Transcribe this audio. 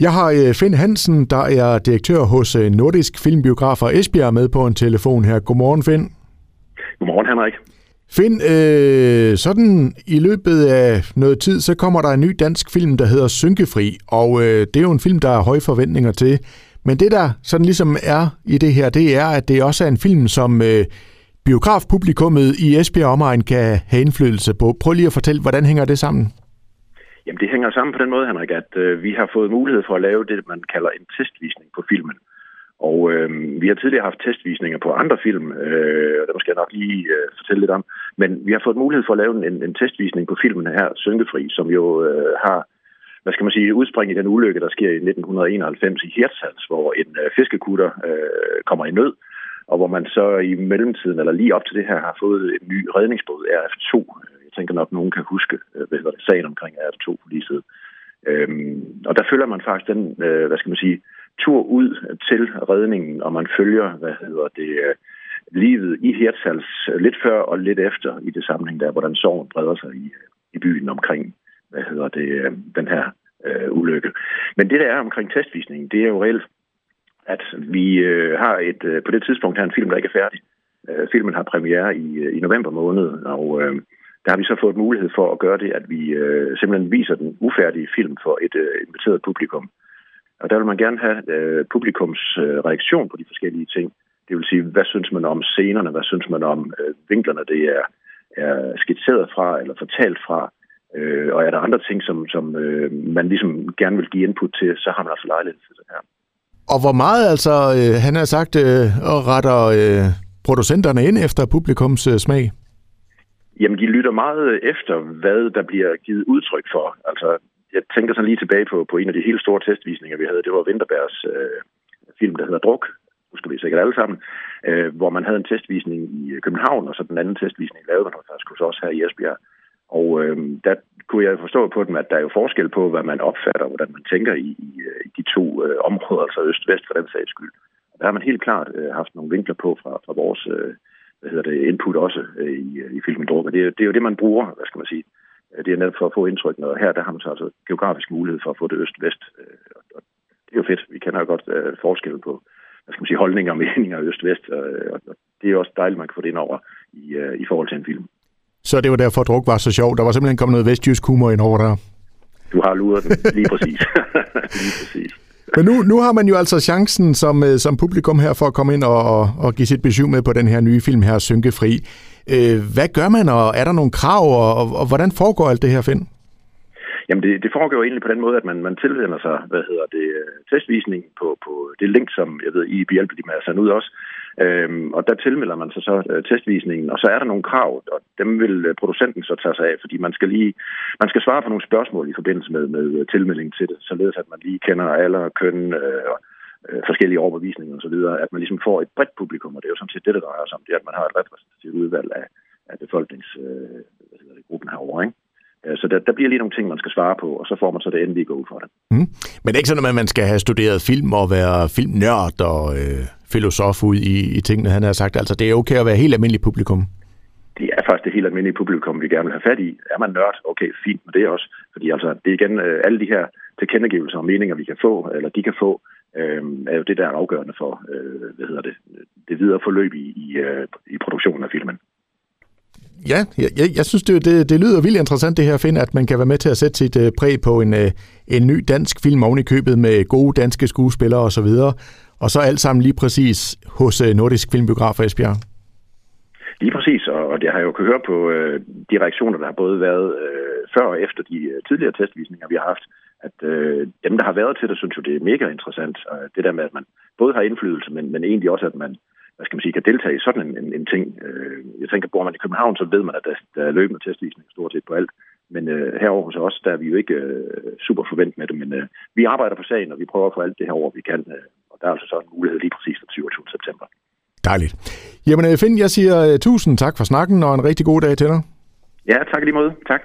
Jeg har øh, Finn Hansen, der er direktør hos øh, Nordisk Filmbiografer Esbjerg med på en telefon her. Godmorgen, Finn. Godmorgen, Henrik. Finn, øh, sådan i løbet af noget tid, så kommer der en ny dansk film, der hedder Synkefri, og øh, det er jo en film, der er høje forventninger til. Men det, der sådan ligesom er i det her, det er, at det også er en film, som øh, biografpublikummet i Esbjerg omegn kan have indflydelse på. Prøv lige at fortælle, hvordan hænger det sammen? Jamen, det hænger sammen på den måde, Henrik, at øh, vi har fået mulighed for at lave det, man kalder en testvisning på filmen. Og øh, vi har tidligere haft testvisninger på andre film, øh, og det skal jeg nok lige øh, fortælle lidt om. Men vi har fået mulighed for at lave en, en testvisning på filmen her, Synkefri, som jo øh, har, hvad skal man sige, udspring i den ulykke, der sker i 1991 i Hirtshals, hvor en øh, fiskekutter øh, kommer i nød, og hvor man så i mellemtiden, eller lige op til det her, har fået en ny redningsbåd, RF2. Tænker nok, at nogen kan huske, øh, hvad hedder det, sagen omkring RF2 på. Øhm, og der følger man faktisk den, øh, hvad skal man sige, tur ud til redningen, og man følger, hvad hedder det, øh, livet i Hirtshals øh, lidt før og lidt efter i det sammenhæng der, hvordan sorgen breder sig i, øh, i byen omkring, hvad hedder det, øh, den her øh, ulykke. Men det, der er omkring testvisningen, det er jo reelt, at vi øh, har et, øh, på det tidspunkt her en film, der ikke er færdig. Øh, filmen har premiere i, i november måned, og øh, der har vi så fået mulighed for at gøre det, at vi øh, simpelthen viser den ufærdige film for et øh, inviteret publikum. Og der vil man gerne have øh, publikums øh, reaktion på de forskellige ting. Det vil sige, hvad synes man om scenerne, hvad synes man om øh, vinklerne, det er, er skitseret fra eller fortalt fra. Øh, og er der andre ting, som, som øh, man ligesom gerne vil give input til, så har man altså lejlighed til det her. Og hvor meget altså, øh, han har sagt, øh, retter øh, producenterne ind efter publikums øh, smag? Jamen, de lytter meget efter, hvad der bliver givet udtryk for. Altså, jeg tænker sådan lige tilbage på, på en af de helt store testvisninger, vi havde. Det var Vinterbergs øh, film, der hedder Druk. Nu skal vi sikkert alle sammen. Øh, hvor man havde en testvisning i øh, København, og så den anden testvisning lavede man faktisk også her i Esbjerg. Og øh, der kunne jeg forstå på dem, at der er jo forskel på, hvad man opfatter, hvordan man tænker i, i, øh, i de to øh, områder, altså øst-vest for den sags skyld. Der har man helt klart øh, haft nogle vinkler på fra, fra vores øh, hvad hedder det, input også øh, i, i filmen Druk. Og det, det er jo det, man bruger, hvad skal man sige, det er netop for at få indtryk, og her der har man så altså geografisk mulighed for at få det øst-vest. Og det er jo fedt. Vi kender jo godt uh, forskellen på hvad skal man sige, holdninger og meninger øst-vest, og det er også dejligt, man kan få det ind over i, i forhold til en film. Så det var derfor, at druk var så sjov. Der var simpelthen kommet noget vestjysk humor ind over der. Du har luret den, lige præcis. lige præcis. Men nu, nu har man jo altså chancen som, øh, som publikum her for at komme ind og, og, og give sit besøg med på den her nye film her, Synkefri. Øh, hvad gør man, og er der nogle krav, og, og, og hvordan foregår alt det her, Finn? Jamen, det, det foregår egentlig på den måde, at man, man tilvender sig, hvad hedder det, øh, testvisning på, på det link, som jeg ved, I behjælper de med at sende ud også. Øhm, og der tilmelder man sig så øh, testvisningen, og så er der nogle krav, og dem vil øh, producenten så tage sig af, fordi man skal lige, man skal svare på nogle spørgsmål i forbindelse med, med øh, tilmelding til det, således at man lige kender alder, køn, øh, øh, forskellige overbevisninger osv., at man ligesom får et bredt publikum, og det er jo sådan set det, der drejer sig om, det er, at man har et repræsentativt udvalg af, af befolkningsgruppen øh, herovre, ikke? Så der, der bliver lige nogle ting, man skal svare på, og så får man så det endelige gå for det. Mm. Men det er ikke sådan, at man skal have studeret film og være filmnørd og øh, filosof ud i, i tingene, han har sagt. Altså, det er okay at være helt almindelig publikum. Det er faktisk det helt almindelige publikum, vi gerne vil have fat i. Er man nørd, okay, fint med det også. Fordi altså, det er igen øh, alle de her tilkendegivelser og meninger, vi kan få, eller de kan få, øh, er jo det, der er afgørende for, øh, hvad hedder det, det videre forløb i, i, øh, i produktionen af filmen. Ja, jeg, jeg synes, det, det, det lyder vildt interessant det her, Finn, at man kan være med til at sætte sit uh, præg på en, uh, en ny dansk film oven i købet med gode danske skuespillere osv., og, og så alt sammen lige præcis hos uh, Nordisk Filmbiograf Esbjerg. Lige præcis, og, og jeg har jo kunne høre på uh, de reaktioner, der har både været uh, før og efter de uh, tidligere testvisninger, vi har haft, at uh, dem, der har været til det, synes jo, det er mega interessant. Uh, det der med, at man både har indflydelse, men, men egentlig også, at man hvad skal man sige, kan deltage i sådan en, en, en ting. Øh, jeg tænker, bor man i København, så ved man, at der, der er løbende testvisning stort set på alt. Men øh, herover hos os, der er vi jo ikke øh, super forvent med det, men øh, vi arbejder på sagen, og vi prøver at få alt det her over, vi kan. Øh, og der er altså så en mulighed lige præcis den 27. september. Dejligt. Jamen Finn, jeg siger uh, tusind tak for snakken, og en rigtig god dag til dig. Ja, tak lige måde. Tak.